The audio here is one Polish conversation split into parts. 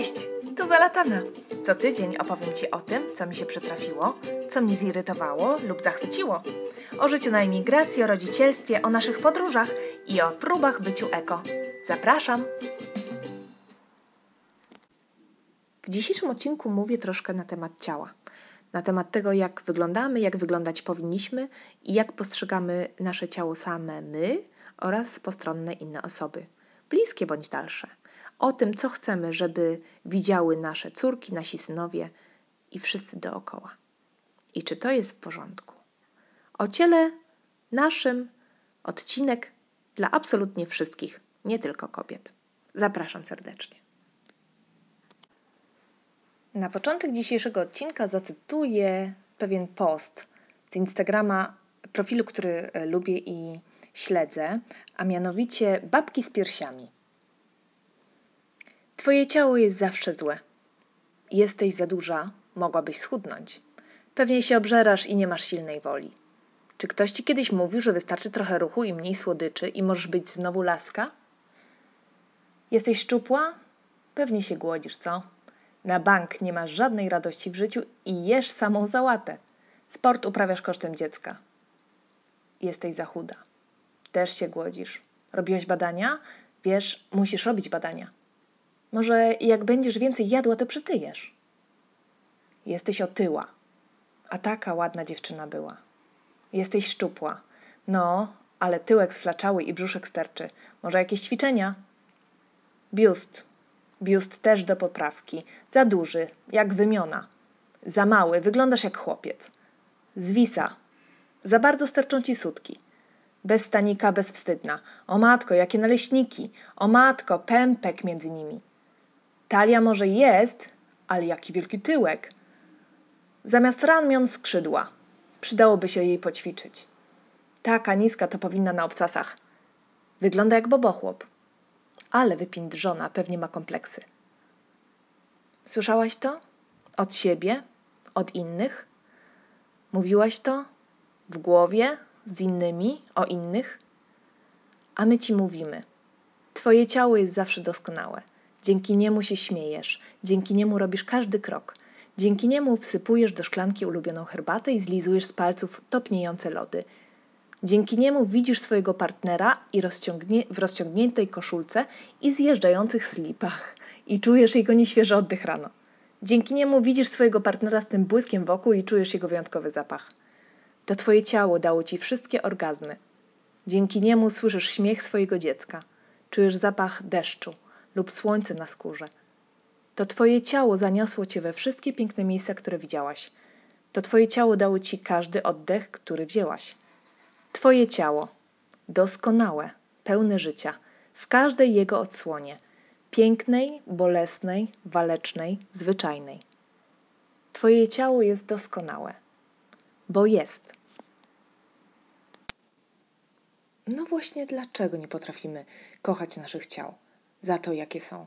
Cześć, tu Zalatana. Co tydzień opowiem Ci o tym, co mi się przytrafiło, co mnie zirytowało lub zachwyciło. O życiu na emigracji, o rodzicielstwie, o naszych podróżach i o próbach byciu eko. Zapraszam! W dzisiejszym odcinku mówię troszkę na temat ciała. Na temat tego, jak wyglądamy, jak wyglądać powinniśmy i jak postrzegamy nasze ciało same my oraz postronne inne osoby, bliskie bądź dalsze o tym, co chcemy, żeby widziały nasze córki, nasi synowie i wszyscy dookoła. I czy to jest w porządku? O ciele naszym odcinek dla absolutnie wszystkich, nie tylko kobiet. Zapraszam serdecznie. Na początek dzisiejszego odcinka zacytuję pewien post z Instagrama, profilu, który lubię i śledzę, a mianowicie babki z piersiami. Twoje ciało jest zawsze złe. Jesteś za duża, mogłabyś schudnąć. Pewnie się obżerasz i nie masz silnej woli. Czy ktoś ci kiedyś mówił, że wystarczy trochę ruchu i mniej słodyczy i możesz być znowu laska? Jesteś szczupła? Pewnie się głodzisz, co? Na bank nie masz żadnej radości w życiu i jesz samą załatę. Sport uprawiasz kosztem dziecka. Jesteś za chuda. Też się głodzisz. Robiłeś badania? Wiesz, musisz robić badania. Może jak będziesz więcej jadła, to przytyjesz. Jesteś otyła, a taka ładna dziewczyna była. Jesteś szczupła. No, ale tyłek sflaczały i brzuszek sterczy. Może jakieś ćwiczenia? Biust. Biust też do poprawki. Za duży, jak wymiona. Za mały, wyglądasz jak chłopiec. Zwisa. Za bardzo sterczą ci sutki. Bez stanika, bezwstydna. O matko, jakie naleśniki. O matko, pępek między nimi. Talia może jest, ale jaki wielki tyłek. Zamiast ramion skrzydła. Przydałoby się jej poćwiczyć. Taka niska to powinna na obcasach. Wygląda jak bobochłop. Ale wypindrzona, pewnie ma kompleksy. Słyszałaś to? Od siebie? Od innych? Mówiłaś to? W głowie? Z innymi? O innych? A my ci mówimy. Twoje ciało jest zawsze doskonałe. Dzięki niemu się śmiejesz, dzięki niemu robisz każdy krok. Dzięki niemu wsypujesz do szklanki ulubioną herbatę i zlizujesz z palców topniejące lody. Dzięki niemu widzisz swojego partnera i rozciągnie, w rozciągniętej koszulce i zjeżdżających slipach i czujesz jego nieświeży oddech rano. Dzięki niemu widzisz swojego partnera z tym błyskiem wokół i czujesz jego wyjątkowy zapach. To twoje ciało dało ci wszystkie orgazmy. Dzięki niemu słyszysz śmiech swojego dziecka. Czujesz zapach deszczu lub słońce na skórze. To Twoje ciało zaniosło Cię we wszystkie piękne miejsca, które widziałaś. To Twoje ciało dało Ci każdy oddech, który wzięłaś. Twoje ciało, doskonałe, pełne życia, w każdej jego odsłonie, pięknej, bolesnej, walecznej, zwyczajnej. Twoje ciało jest doskonałe, bo jest. No właśnie dlaczego nie potrafimy kochać naszych ciał? Za to, jakie są.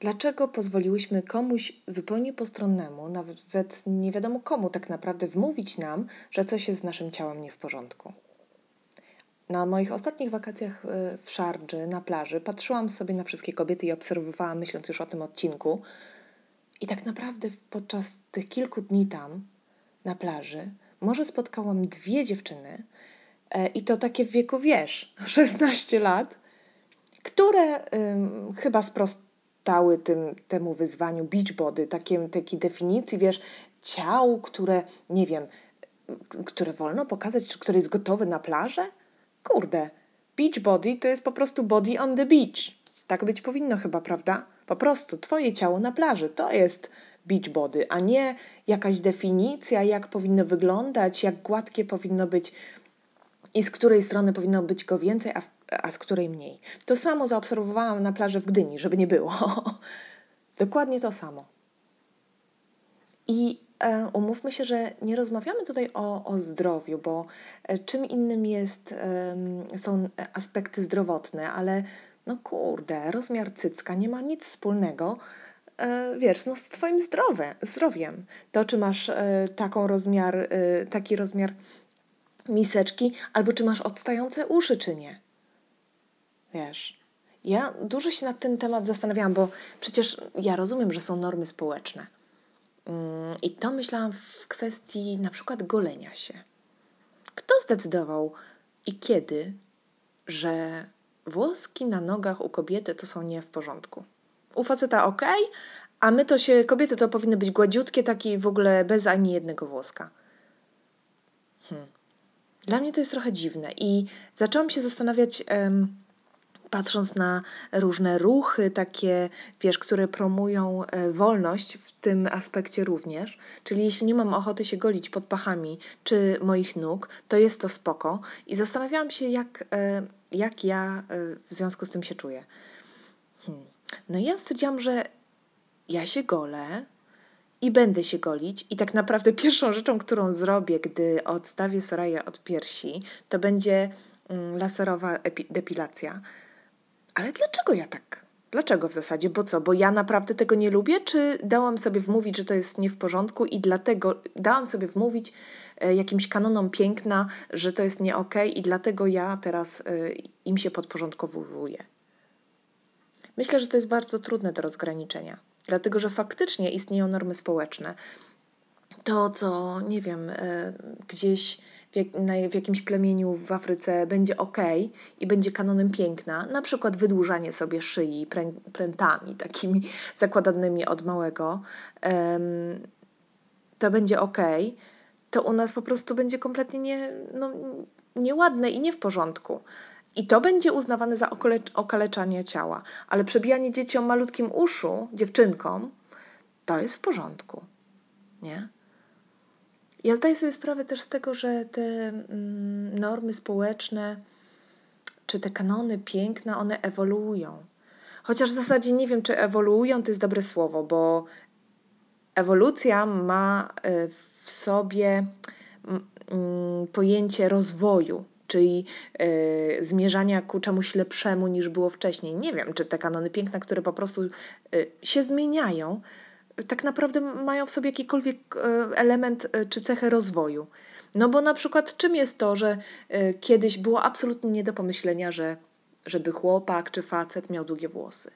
Dlaczego pozwoliłyśmy komuś zupełnie postronnemu, nawet nie wiadomo komu tak naprawdę, wmówić nam, że coś jest z naszym ciałem nie w porządku? Na moich ostatnich wakacjach e, w Szardży, na plaży, patrzyłam sobie na wszystkie kobiety i obserwowałam, myśląc już o tym odcinku. I tak naprawdę podczas tych kilku dni tam, na plaży, może spotkałam dwie dziewczyny, e, i to takie w wieku, wiesz, 16 lat, które chyba sprostały tym, temu wyzwaniu beachbody, takiej, definicji, wiesz, ciał, które, nie wiem, które wolno pokazać, czy które jest gotowe na plażę? Kurde, beachbody to jest po prostu body on the beach. Tak być powinno chyba, prawda? Po prostu twoje ciało na plaży to jest beachbody, a nie jakaś definicja, jak powinno wyglądać, jak gładkie powinno być i z której strony powinno być go więcej, a, a z której mniej. To samo zaobserwowałam na plaży w Gdyni, żeby nie było. Dokładnie to samo. I e, umówmy się, że nie rozmawiamy tutaj o, o zdrowiu, bo e, czym innym jest, e, są aspekty zdrowotne, ale no kurde, rozmiar cycka nie ma nic wspólnego e, wiesz, no z twoim zdrowe, zdrowiem. To, czy masz e, taką rozmiar, e, taki rozmiar miseczki, albo czy masz odstające uszy, czy nie. Wiesz. Ja dużo się nad ten temat zastanawiałam, bo przecież ja rozumiem, że są normy społeczne. Mm, I to myślałam w kwestii na przykład golenia się. Kto zdecydował i kiedy, że włoski na nogach u kobiety to są nie w porządku? U faceta ok, a my to się, kobiety to powinny być gładziutkie, takie w ogóle bez ani jednego włoska. Hmm. Dla mnie to jest trochę dziwne i zaczęłam się zastanawiać, patrząc na różne ruchy, takie, wiesz, które promują e, wolność w tym aspekcie również. Czyli jeśli nie mam ochoty się golić pod pachami czy moich nóg, to jest to spoko. I zastanawiałam się, jak, e, jak ja e, w związku z tym się czuję. Hmm. No i ja stwierdziłam, że ja się golę i będę się golić. I tak naprawdę pierwszą rzeczą, którą zrobię, gdy odstawię Soraję od piersi, to będzie mm, laserowa depilacja. Ale dlaczego ja tak? Dlaczego w zasadzie? Bo co? Bo ja naprawdę tego nie lubię? Czy dałam sobie wmówić, że to jest nie w porządku i dlatego dałam sobie wmówić e, jakimś kanonom piękna, że to jest nie okej okay i dlatego ja teraz e, im się podporządkowuję? Myślę, że to jest bardzo trudne do rozgraniczenia, dlatego że faktycznie istnieją normy społeczne. To, co, nie wiem, e, gdzieś w, jakimś plemieniu w Afryce będzie ok i będzie kanonem piękna, na przykład wydłużanie sobie szyi prę, prętami takimi zakładanymi od małego, to będzie ok, to u nas po prostu będzie kompletnie nie, no, nieładne i nie w porządku. I to będzie uznawane za okaleczanie ciała. Ale przebijanie dzieciom malutkim uszu, dziewczynkom, to jest w porządku. Nie? Ja zdaję sobie sprawę też z tego, że te mm, normy społeczne czy te kanony piękna, one ewoluują. Chociaż w zasadzie nie wiem, czy ewoluują to jest dobre słowo, bo ewolucja ma y, w sobie mm, pojęcie rozwoju, czyli y, zmierzania ku czemuś lepszemu niż było wcześniej. Nie wiem, czy te kanony piękna, które po prostu y, się zmieniają, tak naprawdę mają w sobie jakikolwiek e, element e, czy cechę rozwoju. No bo na przykład czym jest to, że e, kiedyś było absolutnie nie do pomyślenia, że żeby chłopak czy facet miał długie włosy.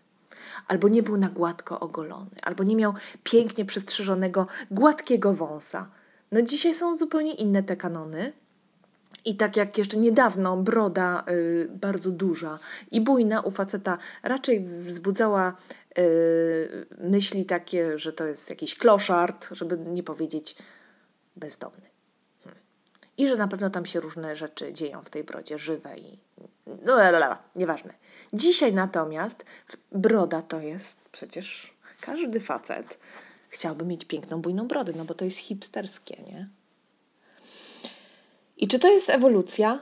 Albo nie był na gładko ogolony, albo nie miał pięknie przystrzyżonego, gładkiego wąsa. No dzisiaj są zupełnie inne te kanony. I tak jak jeszcze niedawno broda y, bardzo duża i bujna u faceta raczej wzbudzała Yy, myśli takie, że to jest jakiś kloszard, żeby nie powiedzieć bezdomny. Hmm. I że na pewno tam się różne rzeczy dzieją w tej brodzie, żywe i. No, lalala, nieważne. Dzisiaj natomiast broda to jest przecież każdy facet chciałby mieć piękną, bujną brodę, no bo to jest hipsterskie, nie? I czy to jest ewolucja?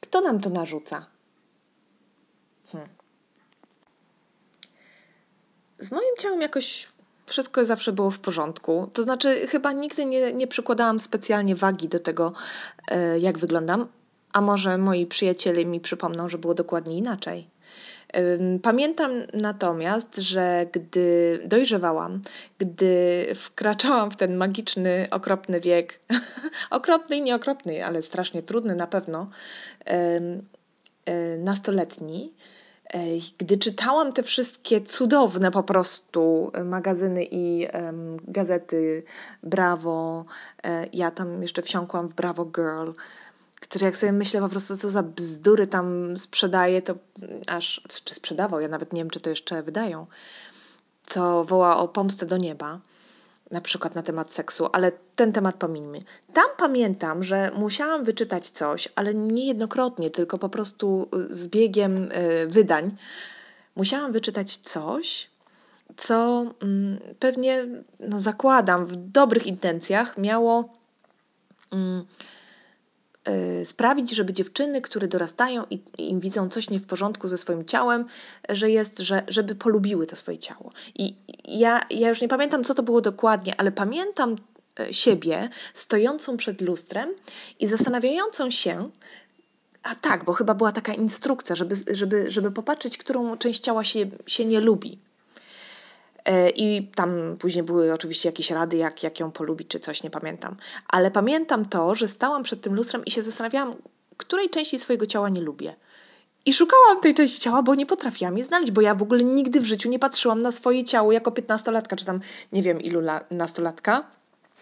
Kto nam to narzuca? Hmm z moim ciałem jakoś wszystko zawsze było w porządku. To znaczy, chyba nigdy nie, nie przykładałam specjalnie wagi do tego, e, jak wyglądam, a może moi przyjaciele mi przypomną, że było dokładnie inaczej. Pamiętam natomiast, że gdy dojrzewałam, gdy wkraczałam w ten magiczny, okropny wiek, okropny i nieokropny, ale strasznie trudny na pewno, e, nastoletni, gdy czytałam te wszystkie cudowne po prostu magazyny i um, gazety Bravo, e, ja tam jeszcze wsiąkłam w Bravo Girl, które jak sobie myślę po prostu co za bzdury tam sprzedaje, to aż, czy sprzedawał, ja nawet nie wiem czy to jeszcze wydają, co woła o pomstę do nieba na przykład na temat seksu, ale ten temat pomińmy. Tam pamiętam, że musiałam wyczytać coś, ale nie jednokrotnie, tylko po prostu y, z biegiem y, wydań. Musiałam wyczytać coś, co mm, pewnie, no zakładam, w dobrych intencjach miało mm, sprawić, żeby dziewczyny, które dorastają i, im widzą coś nie w porządku ze swoim ciałem, że jest, że, żeby polubiły to swoje ciało. I ja, ja już nie pamiętam, co to było dokładnie, ale pamiętam e, siebie stojącą przed lustrem i zastanawiającą się, a tak, bo chyba była taka instrukcja, żeby, żeby, żeby popatrzeć, którą część ciała się, się nie lubi. E, I tam później były oczywiście jakieś rady, jak, jak ją polubić, czy coś, nie pamiętam. Ale pamiętam to, że stałam przed tym lustrem i się zastanawiałam, której części swojego ciała nie lubię. I szukałam tej części ciała, bo nie potrafiłam jej znaleźć, bo ja w ogóle nigdy w życiu nie patrzyłam na swoje ciało jako piętnastolatka, czy tam nie wiem ilu nastolatka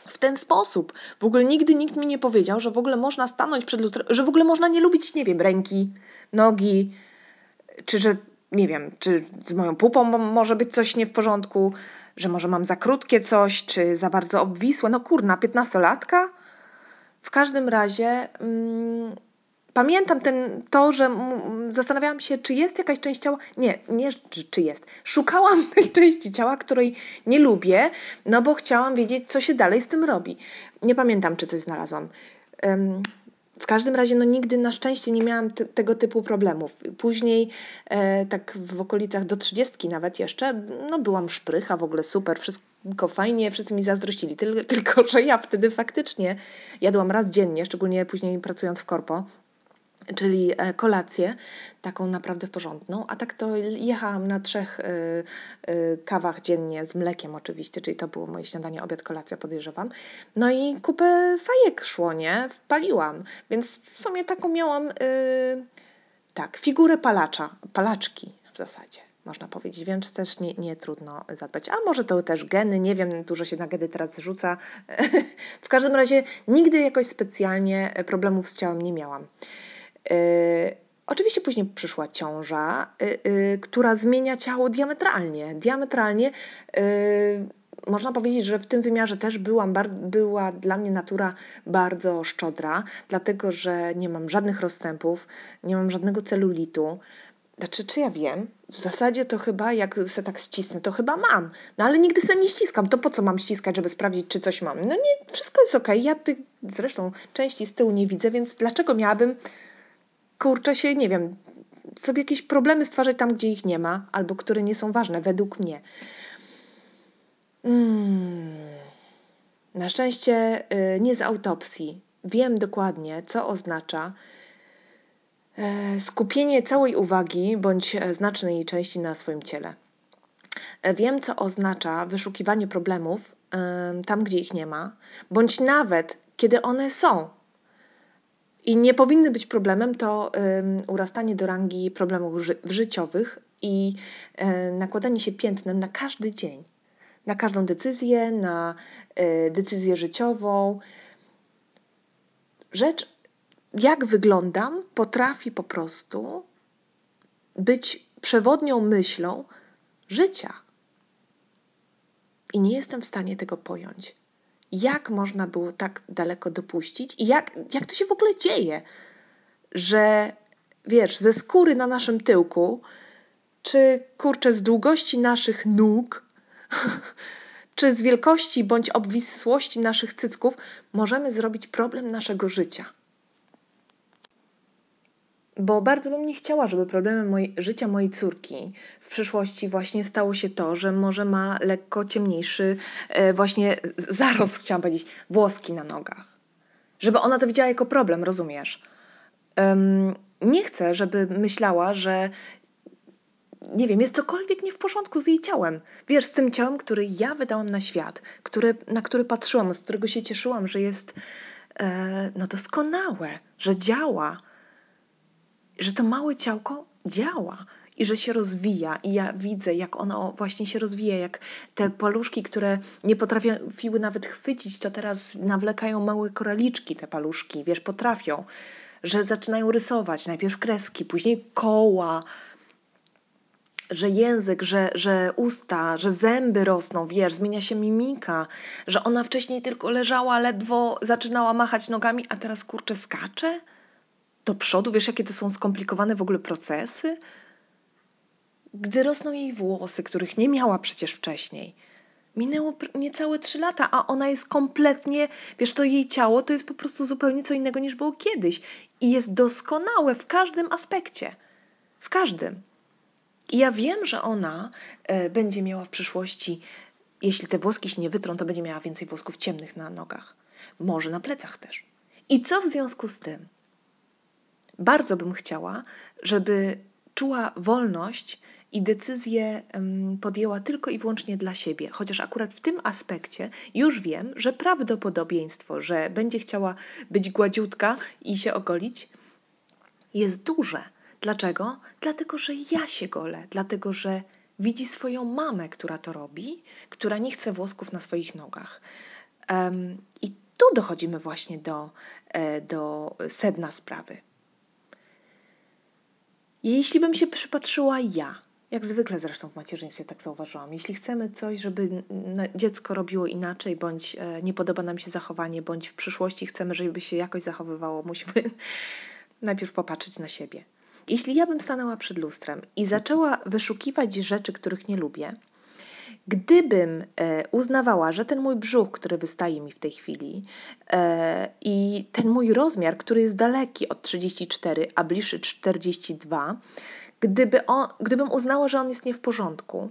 w ten sposób. W ogóle nigdy nikt mi nie powiedział, że w ogóle można stanąć przed lustrem, że w ogóle można nie lubić, nie wiem, ręki, nogi, czy że nie wiem, czy z moją pupą może być coś nie w porządku, że może mam za krótkie coś, czy za bardzo obwisłe. No kurna, piętnastolatka? W każdym razie mm, pamiętam ten, to, że zastanawiałam się, czy jest jakaś część ciała. Nie, nie, czy, czy jest. Szukałam tej części ciała, której nie lubię, no bo chciałam wiedzieć, co się dalej z tym robi. Nie pamiętam, czy coś znalazłam. Um, każdym razie, no nigdy na szczęście nie miałam tego typu problemów. Później, e, tak w okolicach do trzydziestki nawet jeszcze, no byłam szprycha, w ogóle super, wszystko fajnie, wszyscy mi zazdrościli. Tyl tylko, że ja wtedy faktycznie jadłam raz dziennie, szczególnie później pracując w korpo, czyli e, kolację, taką naprawdę porządną, a tak to jechałam na trzech y, y, kawach dziennie z mlekiem oczywiście, czyli to było moje śniadanie, obiad, kolacja podejrzewam. No i kupę fajek szło, nie? Wpaliłam, więc w sumie taką miałam, y, tak, figurę palacza, palaczki w zasadzie można powiedzieć, więc też nie, nie trudno zadbać. A może to też geny, nie wiem, dużo się na geny teraz rzuca. w każdym razie nigdy jakoś specjalnie problemów z ciałem nie miałam. Y, oczywiście później przyszła ciąża, y, y, która zmienia ciało diametralnie. Diametralnie można powiedzieć, że w tym wymiarze też byłam, była dla mnie natura bardzo szczodra, dlatego że nie mam żadnych rozstępów, nie mam żadnego celulitu. Znaczy, czy ja wiem? W zasadzie to chyba, jak se tak ścisnę, to chyba mam. No ale nigdy sobie nie ściskam. To po co mam ściskać, żeby sprawdzić, czy coś mam? No nie, wszystko jest ok. Ja tych zresztą części z tyłu nie widzę, więc dlaczego miałabym kurczę się, nie wiem, sobie jakieś problemy stwarzać tam, gdzie ich nie ma, albo które nie są ważne, według mnie. Hmm. Na szczęście y, nie z autopsji. Wiem dokładnie, co oznacza e, skupienie całej uwagi bądź e, znacznej jej części na swoim ciele. E, wiem, co oznacza wyszukiwanie problemów tam, gdzie ich nie ma, bądź nawet kiedy one są, i nie powinny być problemem to urastanie do rangi problemów ży życiowych i y, nakładanie się piętnem na każdy dzień, na każdą decyzję, na y, decyzję życiową. Rzecz, jak wyglądam, potrafi po prostu być przewodnią myślą życia. I nie jestem w stanie tego pojąć jak można było tak daleko dopuścić i jak, jak to się w ogóle dzieje, że wiesz, ze skóry na naszym tyłku, czy kurczę z długości naszych nóg, czy z wielkości bądź obwisłości naszych cycków możemy zrobić problem naszego życia bo bardzo bym nie chciała, żeby problemem mojej, życia mojej córki w przyszłości właśnie stało się to, że może ma lekko ciemniejszy e, właśnie zarost, chciałam powiedzieć, włoski na nogach. Żeby ona to widziała jako problem, rozumiesz? Um, nie chcę, żeby myślała, że nie wiem, jest cokolwiek nie w porządku z jej ciałem. Wiesz, z tym ciałem, który ja wydałam na świat, który, na który patrzyłam, z którego się cieszyłam, że jest e, no doskonałe, że działa, że to małe ciałko działa i że się rozwija. I ja widzę, jak ono właśnie się rozwija, jak te paluszki, które nie potrafiły nawet chwycić, to teraz nawlekają małe koraliczki, te paluszki, wiesz, potrafią, że zaczynają rysować najpierw kreski, później koła, że język, że, że usta, że zęby rosną, wiesz, zmienia się mimika, że ona wcześniej tylko leżała, ledwo zaczynała machać nogami, a teraz kurczę skacze do przodu. Wiesz, jakie to są skomplikowane w ogóle procesy? Gdy rosną jej włosy, których nie miała przecież wcześniej. Minęło niecałe trzy lata, a ona jest kompletnie, wiesz, to jej ciało to jest po prostu zupełnie co innego niż było kiedyś. I jest doskonałe w każdym aspekcie. W każdym. I ja wiem, że ona e, będzie miała w przyszłości, jeśli te włoski się nie wytrą, to będzie miała więcej włosków ciemnych na nogach. Może na plecach też. I co w związku z tym? Bardzo bym chciała, żeby czuła wolność i decyzję podjęła tylko i wyłącznie dla siebie. Chociaż akurat w tym aspekcie już wiem, że prawdopodobieństwo, że będzie chciała być gładziutka i się ogolić, jest duże. Dlaczego? Dlatego, że ja się golę, dlatego, że widzi swoją mamę, która to robi, która nie chce włosków na swoich nogach. Um, I tu dochodzimy właśnie do, e, do sedna sprawy. Jeśli bym się przypatrzyła ja, jak zwykle zresztą w macierzyństwie tak zauważyłam, jeśli chcemy coś, żeby dziecko robiło inaczej, bądź e, nie podoba nam się zachowanie, bądź w przyszłości chcemy, żeby się jakoś zachowywało, musimy najpierw popatrzeć na siebie. Jeśli ja bym stanęła przed lustrem i zaczęła wyszukiwać rzeczy, których nie lubię, Gdybym e, uznawała, że ten mój brzuch, który wystaje mi w tej chwili e, i ten mój rozmiar, który jest daleki od 34, a bliższy 42, gdyby on, gdybym uznała, że on jest nie w porządku,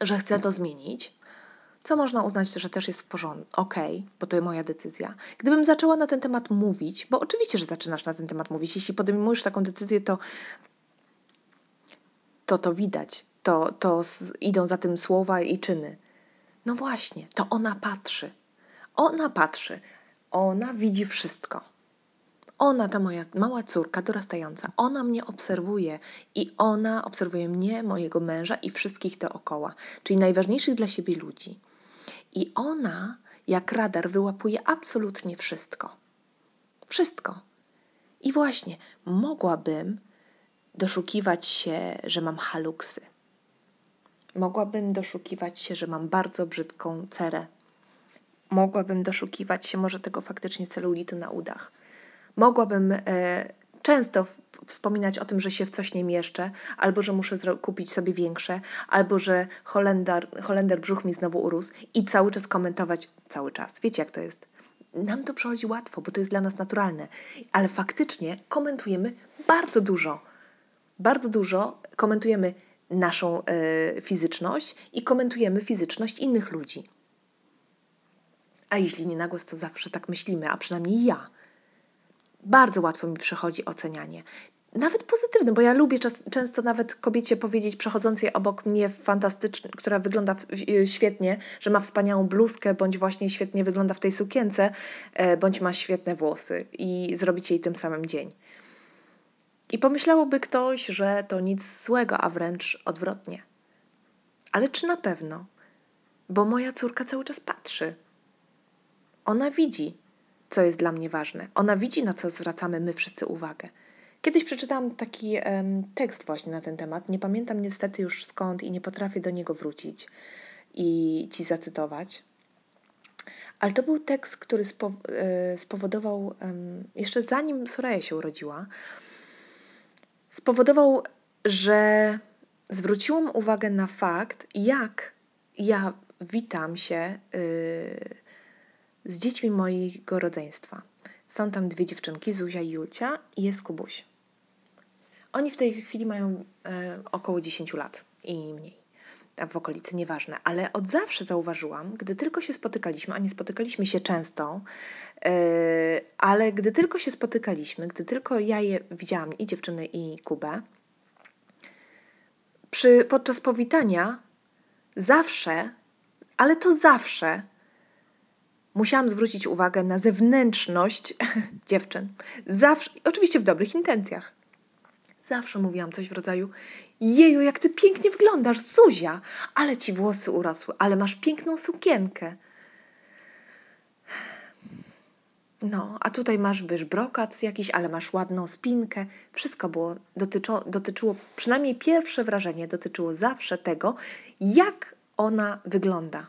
że chcę to zmienić, co można uznać, że też jest w porządku, okej, bo to jest moja decyzja. Gdybym zaczęła na ten temat mówić, bo oczywiście, że zaczynasz na ten temat mówić, jeśli podejmujesz taką decyzję, to to, to widać, to, to idą za tym słowa i czyny. No właśnie, to ona patrzy. Ona patrzy. Ona widzi wszystko. Ona, ta moja mała córka dorastająca, ona mnie obserwuje i ona obserwuje mnie, mojego męża i wszystkich dookoła, czyli najważniejszych dla siebie ludzi. I ona, jak radar, wyłapuje absolutnie wszystko. Wszystko. I właśnie mogłabym doszukiwać się, że mam haluksy, Mogłabym doszukiwać się, że mam bardzo brzydką cerę. Mogłabym doszukiwać się może tego faktycznie celulitu na udach. Mogłabym e, często wspominać o tym, że się w coś nie mieszczę, albo że muszę kupić sobie większe, albo że Holender, Holender brzuch mi znowu urósł i cały czas komentować cały czas. Wiecie, jak to jest? Nam to przychodzi łatwo, bo to jest dla nas naturalne, ale faktycznie komentujemy bardzo dużo. Bardzo dużo komentujemy naszą y, fizyczność i komentujemy fizyczność innych ludzi. A jeśli nie na głos, to zawsze tak myślimy, a przynajmniej ja. Bardzo łatwo mi przychodzi ocenianie. Nawet pozytywne, bo ja lubię czas, często nawet kobiecie powiedzieć przechodzącej obok mnie fantastycznie, która wygląda w, świetnie, że ma wspaniałą bluzkę, bądź właśnie świetnie wygląda w tej sukience, e, bądź ma świetne włosy i zrobić jej tym samym dzień. I pomyślałoby ktoś, że to nic złego, a wręcz odwrotnie. Ale czy na pewno? Bo moja córka cały czas patrzy. Ona widzi, co jest dla mnie ważne. Ona widzi, na co zwracamy my wszyscy uwagę. Kiedyś przeczytałam taki um, tekst właśnie na ten temat. Nie pamiętam niestety już skąd i nie potrafię do niego wrócić i ci zacytować. Ale to był tekst, który y, spowodował, um, jeszcze zanim Soraya się urodziła, spowodował, że zwróciłam uwagę na fakt, jak ja witam się yy, z dziećmi mojego rodzeństwa. Są tam dwie dziewczynki, Zuzia i Julcia i jest Kubuś. Oni w tej chwili mają yy, około 10 lat i mniej. W okolicy, nieważne, ale od zawsze zauważyłam, gdy tylko się spotykaliśmy, a nie spotykaliśmy się często, yy, ale gdy tylko się spotykaliśmy, gdy tylko ja je widziałam, i dziewczyny, i Kubę, przy, podczas powitania zawsze, ale to zawsze, musiałam zwrócić uwagę na zewnętrzność dziewczyn. Zawsze, oczywiście w dobrych intencjach. Zawsze mówiłam coś w rodzaju: Jeju, jak ty pięknie wyglądasz, Zuzia, ale ci włosy urosły, ale masz piękną sukienkę. No, a tutaj masz, wiesz, brokat jakiś, ale masz ładną spinkę. Wszystko było, dotyczyło, dotyczyło, przynajmniej pierwsze wrażenie dotyczyło zawsze tego, jak ona wygląda.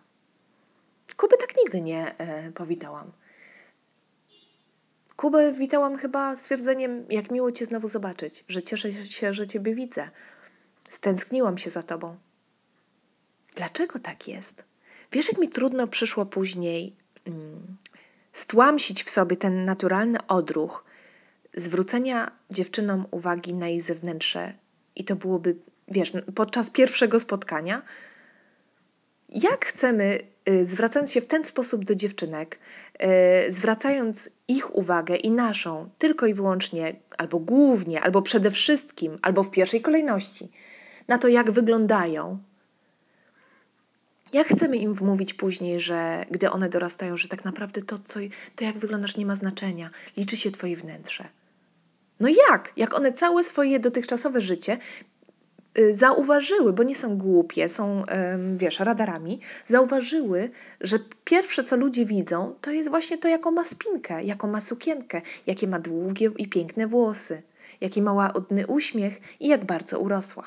Kuby tak nigdy nie e, powitałam. Kubę witałam chyba stwierdzeniem, jak miło Cię znowu zobaczyć, że cieszę się, że Ciebie widzę. Stęskniłam się za Tobą. Dlaczego tak jest? Wiesz, jak mi trudno przyszło później mm, stłamsić w sobie ten naturalny odruch zwrócenia dziewczynom uwagi na jej zewnętrzne i to byłoby, wiesz, podczas pierwszego spotkania, jak chcemy, y, zwracając się w ten sposób do dziewczynek, y, zwracając ich uwagę i naszą tylko i wyłącznie, albo głównie, albo przede wszystkim, albo w pierwszej kolejności, na to, jak wyglądają, jak chcemy im wmówić później, że gdy one dorastają, że tak naprawdę to, co, to jak wyglądasz, nie ma znaczenia, liczy się Twoje wnętrze. No jak? Jak one całe swoje dotychczasowe życie zauważyły, bo nie są głupie, są, wiesz, radarami, zauważyły, że pierwsze, co ludzie widzą, to jest właśnie to, jaką ma spinkę, jaką ma sukienkę, jakie ma długie i piękne włosy, jaki ma ładny uśmiech i jak bardzo urosła.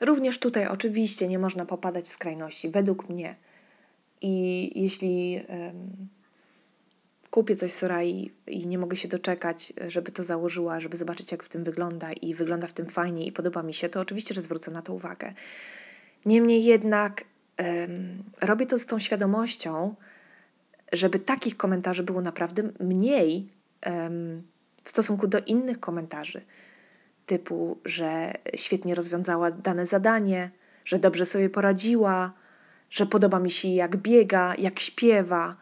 Również tutaj oczywiście nie można popadać w skrajności, według mnie. I jeśli kupię coś Sorai i nie mogę się doczekać, żeby to założyła, żeby zobaczyć, jak w tym wygląda i wygląda w tym fajnie i podoba mi się, to oczywiście, że zwrócę na to uwagę. Niemniej jednak robię to z tą świadomością, żeby takich komentarzy było naprawdę mniej w stosunku do innych komentarzy typu, że świetnie rozwiązała dane zadanie, że dobrze sobie poradziła, że podoba mi się jak biega, jak śpiewa,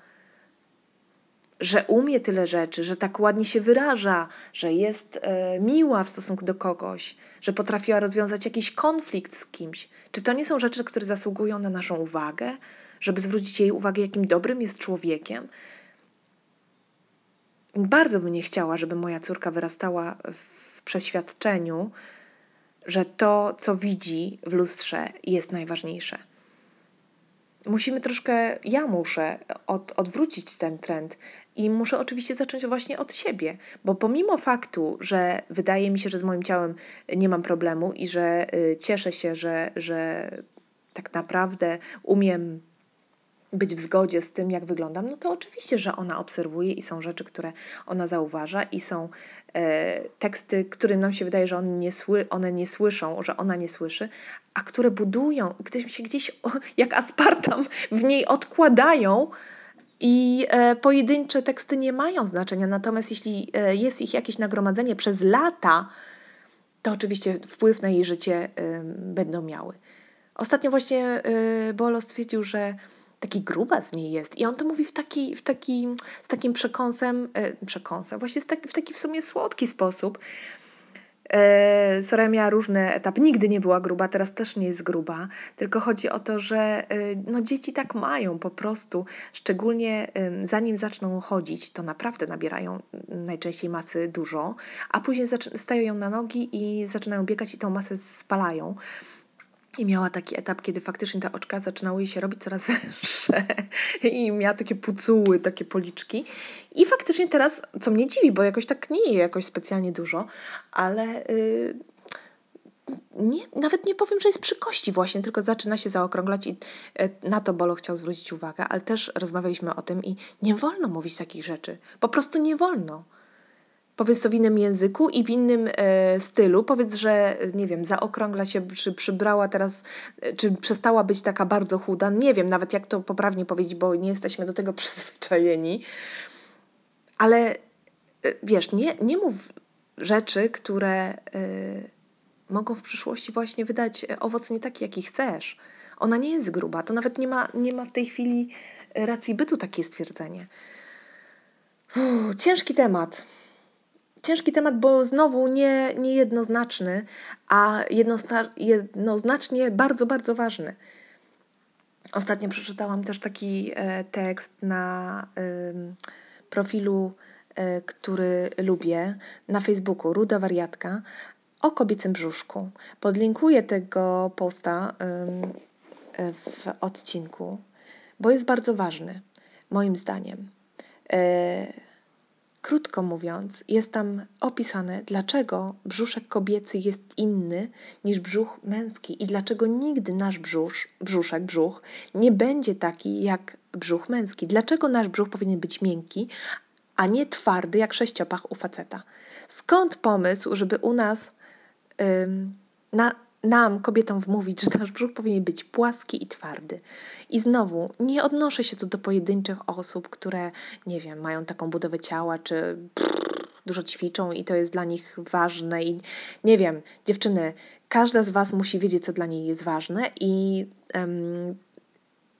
że umie tyle rzeczy, że tak ładnie się wyraża, że jest e, miła w stosunku do kogoś, że potrafiła rozwiązać jakiś konflikt z kimś. Czy to nie są rzeczy, które zasługują na naszą uwagę, żeby zwrócić jej uwagę, jakim dobrym jest człowiekiem? Bardzo bym nie chciała, żeby moja córka wyrastała w przeświadczeniu, że to, co widzi w lustrze, jest najważniejsze. Musimy troszkę, ja muszę od, odwrócić ten trend i muszę oczywiście zacząć właśnie od siebie, bo pomimo faktu, że wydaje mi się, że z moim ciałem nie mam problemu i że y, cieszę się, że, że tak naprawdę umiem być w zgodzie z tym, jak wyglądam, no to oczywiście, że ona obserwuje i są rzeczy, które ona zauważa i są e, teksty, którym nam się wydaje, że one nie, sły, one nie słyszą, że ona nie słyszy, a które budują, gdyś się gdzieś o, jak aspartam w niej odkładają i e, pojedyncze teksty nie mają znaczenia, natomiast jeśli e, jest ich jakieś nagromadzenie przez lata, to oczywiście wpływ na jej życie e, będą miały. Ostatnio właśnie e, Bolo stwierdził, że taki gruba z niej jest. I on to mówi w taki, w taki, z takim przekąsem, e, przekąsem, właśnie taki, w taki w sumie słodki sposób. E, Soraya miała różne etapy. Nigdy nie była gruba, teraz też nie jest gruba. Tylko chodzi o to, że e, no, dzieci tak mają po prostu. Szczególnie e, zanim zaczną chodzić, to naprawdę nabierają najczęściej masy dużo, a później stają na nogi i zaczynają biegać i tą masę spalają. I miała taki etap, kiedy faktycznie te oczka zaczynały się robić coraz węższe i miała takie pucuły, takie policzki. I faktycznie teraz, co mnie dziwi, bo jakoś tak nie je jakoś specjalnie dużo, ale yy, nie, nawet nie powiem, że jest przy kości właśnie, tylko zaczyna się zaokrąglać i yy, na to Bolo chciał zwrócić uwagę, ale też rozmawialiśmy o tym i nie wolno mówić takich rzeczy. Po prostu nie wolno. Powiedz to w innym języku i w innym e, stylu. Powiedz, że nie wiem, zaokrągla się, czy przybrała teraz, e, czy przestała być taka bardzo chuda. Nie wiem nawet, jak to poprawnie powiedzieć, bo nie jesteśmy do tego przyzwyczajeni. Ale e, wiesz, nie, nie mów rzeczy, które e, mogą w przyszłości właśnie wydać owoc nie taki, jaki chcesz. Ona nie jest gruba. To nawet nie ma, nie ma w tej chwili racji bytu takie stwierdzenie. Uff, ciężki temat ciężki temat, bo znowu nie, niejednoznaczny, a jednoznacznie bardzo, bardzo ważny. Ostatnio przeczytałam też taki e, tekst na profilu, e, który lubię, na Facebooku, Ruda Wariatka, o kobiecym brzuszku. Podlinkuję tego posta w odcinku, bo jest bardzo ważny, moim zdaniem. Krótko mówiąc, jest tam opisane, dlaczego brzuszek kobiecy jest inny niż brzuch męski i dlaczego nigdy nasz brzusz, brzuszek, brzuch nie będzie taki jak brzuch męski. Dlaczego nasz brzuch powinien być miękki, a nie twardy jak sześciopach u faceta. Skąd pomysł, żeby u nas ym, na, nam, kobietom, wmówić, że nasz brzuch powinien być płaski i twardy. I znowu, nie odnoszę się tu do pojedynczych osób, które, nie wiem, mają taką budowę ciała, czy dużo ćwiczą i to jest dla nich ważne. I nie wiem, dziewczyny, każda z Was musi wiedzieć, co dla niej jest ważne i. Um,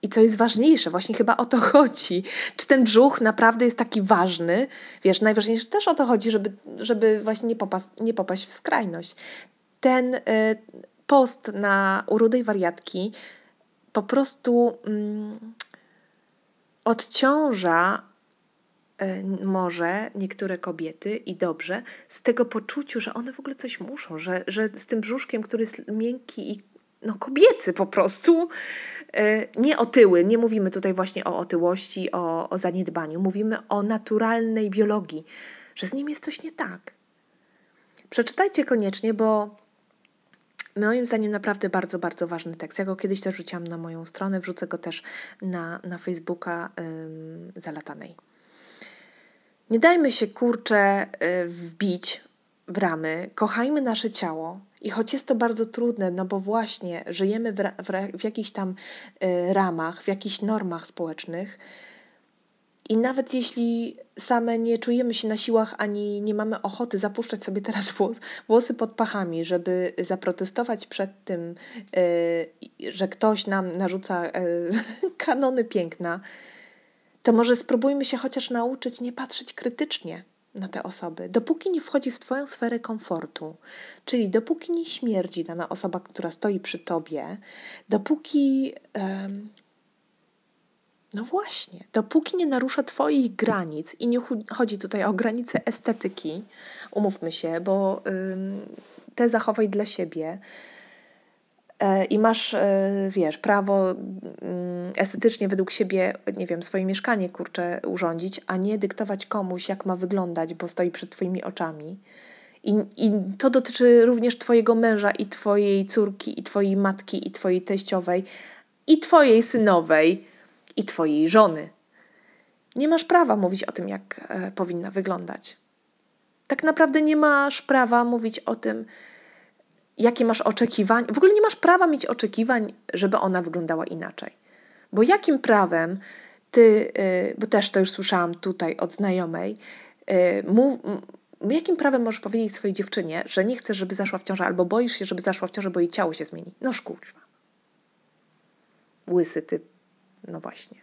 i co jest ważniejsze, właśnie chyba o to chodzi. Czy ten brzuch naprawdę jest taki ważny? Wiesz, najważniejsze też o to chodzi, żeby, żeby właśnie nie, popaść, nie popaść w skrajność ten y, post na urudej wariatki po prostu mm, odciąża e, może niektóre kobiety i dobrze z tego poczuciu, że one w ogóle coś muszą, że, że z tym brzuszkiem, który jest miękki i no, kobiecy po prostu, e, nie otyły, nie mówimy tutaj właśnie o otyłości, o, o zaniedbaniu, mówimy o naturalnej biologii, że z nim jest coś nie tak. Przeczytajcie koniecznie, bo moim zdaniem naprawdę bardzo, bardzo ważny tekst. Ja go kiedyś też rzuciłam na moją stronę, wrzucę go też na, na Facebooka ym, zalatanej. Nie dajmy się kurcze y, wbić w ramy, kochajmy nasze ciało i choć jest to bardzo trudne, no bo właśnie żyjemy w, w, w jakichś tam y, ramach, w jakichś normach społecznych, i nawet jeśli same nie czujemy się na siłach ani nie mamy ochoty zapuszczać sobie teraz włos, włosy pod pachami, żeby zaprotestować przed tym, yy, że ktoś nam narzuca yy, kanony piękna, to może spróbujmy się chociaż nauczyć nie patrzeć krytycznie na te osoby, dopóki nie wchodzi w Twoją sferę komfortu, czyli dopóki nie śmierdzi dana osoba, która stoi przy Tobie, dopóki. Yy, no właśnie, dopóki nie narusza Twoich granic i nie chodzi tutaj o granice estetyki, umówmy się, bo te zachowaj dla siebie e, i masz, e, wiesz, prawo estetycznie według siebie, nie wiem, swoje mieszkanie kurcze urządzić, a nie dyktować komuś, jak ma wyglądać, bo stoi przed Twoimi oczami. I, I to dotyczy również Twojego męża, i Twojej córki, i Twojej matki, i Twojej teściowej, i Twojej synowej i Twojej żony. Nie masz prawa mówić o tym, jak e, powinna wyglądać. Tak naprawdę nie masz prawa mówić o tym, jakie masz oczekiwania. W ogóle nie masz prawa mieć oczekiwań, żeby ona wyglądała inaczej. Bo jakim prawem ty, e, bo też to już słyszałam tutaj od znajomej, e, jakim prawem możesz powiedzieć swojej dziewczynie, że nie chcesz, żeby zaszła w ciążę, albo boisz się, żeby zaszła w ciążę, bo jej ciało się zmieni? No szkurwa. Łysy ty no właśnie.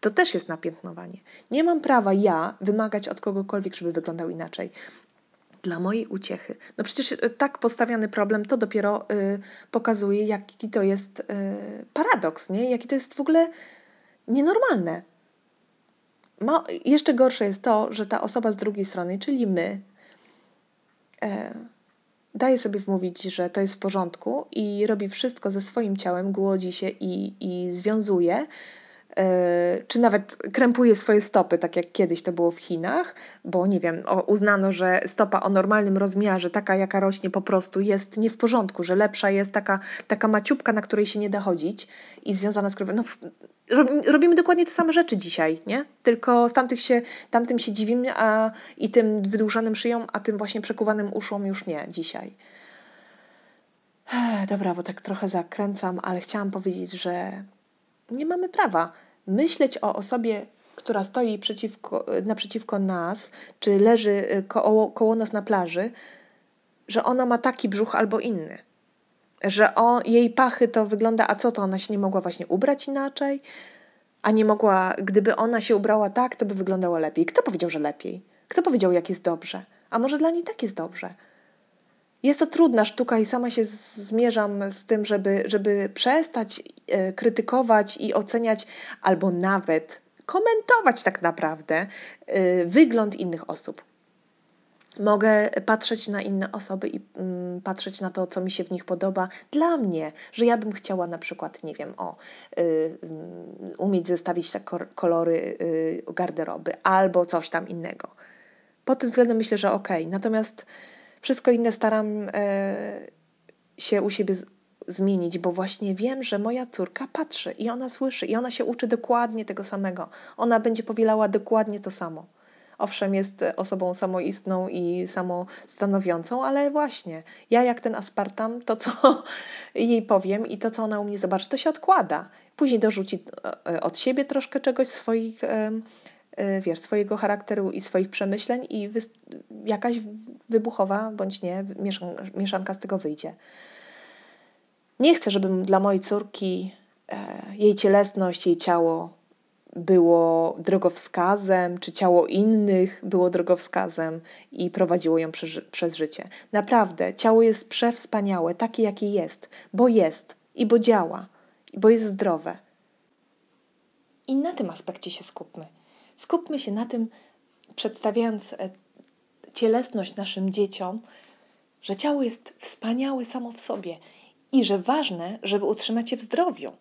To też jest napiętnowanie. Nie mam prawa ja wymagać od kogokolwiek, żeby wyglądał inaczej. Dla mojej uciechy. No przecież y, tak postawiony problem to dopiero y, pokazuje, jaki to jest y, paradoks, nie? Jaki to jest w ogóle nienormalne. Ma, jeszcze gorsze jest to, że ta osoba z drugiej strony, czyli my, e, daje sobie wmówić, że to jest w porządku i robi wszystko ze swoim ciałem, głodzi się i, i związuje, czy nawet krępuje swoje stopy, tak jak kiedyś to było w Chinach, bo nie wiem, uznano, że stopa o normalnym rozmiarze, taka jaka rośnie po prostu jest nie w porządku, że lepsza jest taka, taka maciubka, na której się nie da chodzić i związana z krwią. No, robimy dokładnie te same rzeczy dzisiaj, nie? Tylko z tamtych się, tamtym się dziwimy, a i tym wydłużanym szyją, a tym właśnie przekuwanym uszom już nie dzisiaj. Dobra, bo tak trochę zakręcam, ale chciałam powiedzieć, że nie mamy prawa myśleć o osobie, która stoi przeciwko, naprzeciwko nas, czy leży y, koło, koło nas na plaży, że ona ma taki brzuch albo inny że o, jej pachy to wygląda, a co to ona się nie mogła właśnie ubrać inaczej? A nie mogła, gdyby ona się ubrała tak, to by wyglądała lepiej. Kto powiedział, że lepiej? Kto powiedział, jak jest dobrze? A może dla niej tak jest dobrze? Jest to trudna sztuka i sama się zmierzam z tym, żeby, żeby przestać e, krytykować i oceniać, albo nawet komentować tak naprawdę e, wygląd innych osób. Mogę patrzeć na inne osoby i mm, patrzeć na to, co mi się w nich podoba dla mnie, że ja bym chciała na przykład, nie wiem, o, y, y, umieć zestawić te kolory y, garderoby albo coś tam innego. Pod tym względem myślę, że okej. Okay. Natomiast wszystko inne staram e, się u siebie zmienić, bo właśnie wiem, że moja córka patrzy i ona słyszy i ona się uczy dokładnie tego samego. Ona będzie powielała dokładnie to samo. Owszem, jest osobą samoistną i samostanowiącą, ale właśnie, ja jak ten aspartam, to co jej powiem i to, co ona u mnie zobaczy, to się odkłada. Później dorzuci e, od siebie troszkę czegoś, swoich, wiesz, swojego charakteru i swoich przemyśleń i jakaś wybuchowa, bądź nie, mieszanka z tego wyjdzie. Nie chcę, żebym dla mojej córki jej cielesność, jej ciało było drogowskazem, czy ciało innych było drogowskazem i prowadziło ją przez, przez życie. Naprawdę, ciało jest przewspaniałe, takie jakie jest, bo jest i bo działa, i bo jest zdrowe. I na tym aspekcie się skupmy. Skupmy się na tym, przedstawiając e, cielesność naszym dzieciom, że ciało jest wspaniałe samo w sobie i że ważne, żeby utrzymać je w zdrowiu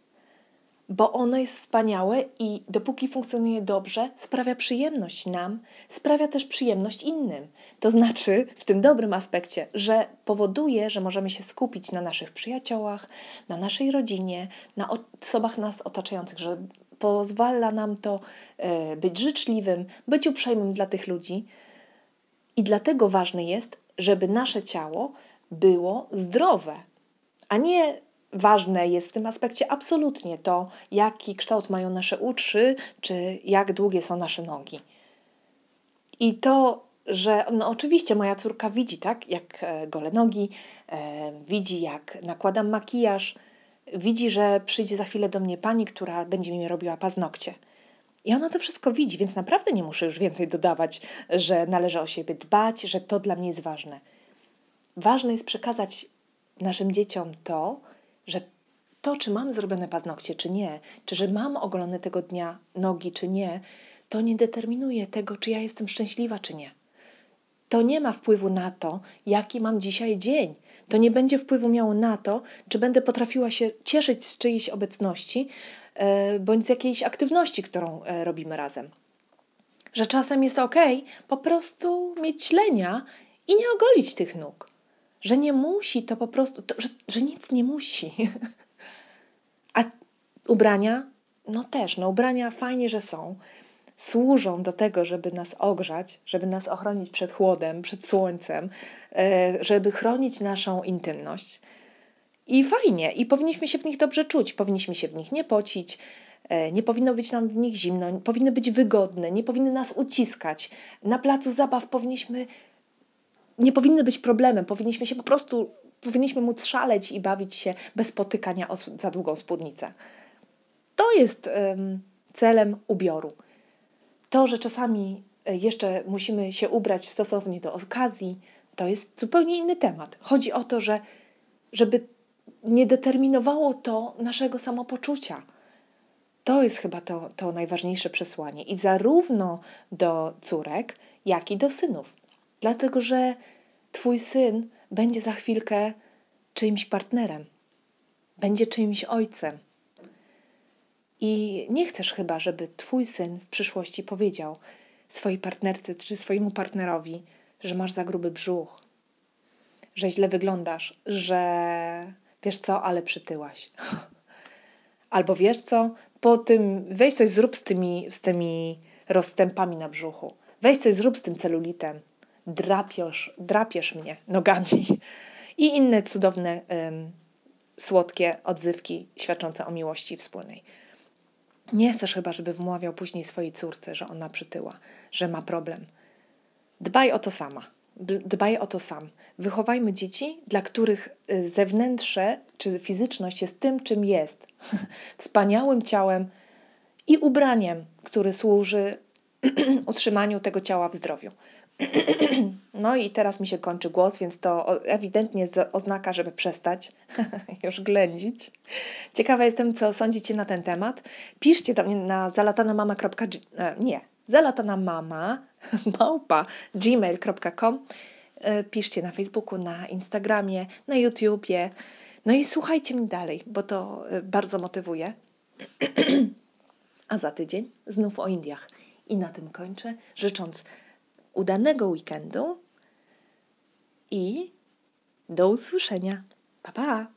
bo ono jest wspaniałe i dopóki funkcjonuje dobrze, sprawia przyjemność nam, sprawia też przyjemność innym. To znaczy, w tym dobrym aspekcie, że powoduje, że możemy się skupić na naszych przyjaciołach, na naszej rodzinie, na osobach nas otaczających, że pozwala nam to e, być życzliwym, być uprzejmym dla tych ludzi. I dlatego ważne jest, żeby nasze ciało było zdrowe, a nie ważne jest w tym aspekcie absolutnie to, jaki kształt mają nasze uszy, czy jak długie są nasze nogi. I to, że no oczywiście moja córka widzi, tak, jak e, gole nogi, e, widzi, jak nakładam makijaż, widzi, że przyjdzie za chwilę do mnie pani, która będzie mi robiła paznokcie. I ona to wszystko widzi, więc naprawdę nie muszę już więcej dodawać, że należy o siebie dbać, że to dla mnie jest ważne. Ważne jest przekazać naszym dzieciom to, że to, czy mam zrobione paznokcie, czy nie, czy że mam ogolone tego dnia nogi, czy nie, to nie determinuje tego, czy ja jestem szczęśliwa, czy nie. To nie ma wpływu na to, jaki mam dzisiaj dzień. To nie będzie wpływu miało na to, czy będę potrafiła się cieszyć z czyjejś obecności e, bądź z jakiejś aktywności, którą e, robimy razem. Że czasem jest ok po prostu mieć ślenia i nie ogolić tych nóg że nie musi to po prostu, to, że, że nic nie musi. A ubrania, no też, no ubrania fajnie, że są. Służą do tego, żeby nas ogrzać, żeby nas ochronić przed chłodem, przed słońcem, e, żeby chronić naszą intymność. I fajnie, i powinniśmy się w nich dobrze czuć, powinniśmy się w nich nie pocić, e, nie powinno być nam w nich zimno, powinny być wygodne, nie powinny nas uciskać. Na placu zabaw powinniśmy nie powinny być problemem. Powinniśmy się po prostu, powinniśmy móc szaleć i bawić się bez potykania o za długą spódnicę. To jest um, celem ubioru. To, że czasami e, jeszcze musimy się ubrać stosownie do okazji, to jest zupełnie inny temat. Chodzi o to, że żeby nie determinowało to naszego samopoczucia. To jest chyba to, to najważniejsze przesłanie. I zarówno do córek, jak i do synów dlatego że Twój syn będzie za chwilkę czyimś partnerem, będzie czyimś ojcem. I nie chcesz chyba, żeby Twój syn w przyszłości powiedział swojej partnerce czy swojemu partnerowi, że masz za gruby brzuch, że źle wyglądasz, że wiesz co, ale przytyłaś. Albo wiesz co, po tym weź coś zrób z tymi, z tymi rozstępami na brzuchu. Weź coś zrób z tym celulitem drapiesz, drapiesz mnie nogami i inne cudowne, um, słodkie odzywki świadczące o miłości wspólnej. Nie chcesz chyba, żeby wmawiał później swojej córce, że ona przytyła, że ma problem. Dbaj o to sama. Dbaj o to sam. Wychowajmy dzieci, dla których y, zewnętrzne czy fizyczność jest tym, czym jest. Wspaniałym ciałem i ubraniem, który służy utrzymaniu tego ciała w zdrowiu. No i teraz mi się kończy głos, więc to ewidentnie jest oznaka, żeby przestać już ględzić. Ciekawa jestem, co sądzicie na ten temat. Piszcie do mnie na zalatanamama. E, nie, zalatanamama małpa gmail.com e, Piszcie na Facebooku, na Instagramie, na YouTubie. No i słuchajcie mi dalej, bo to e, bardzo motywuje. A za tydzień znów o Indiach. I na tym kończę, życząc udanego weekendu i do usłyszenia. Pa, pa!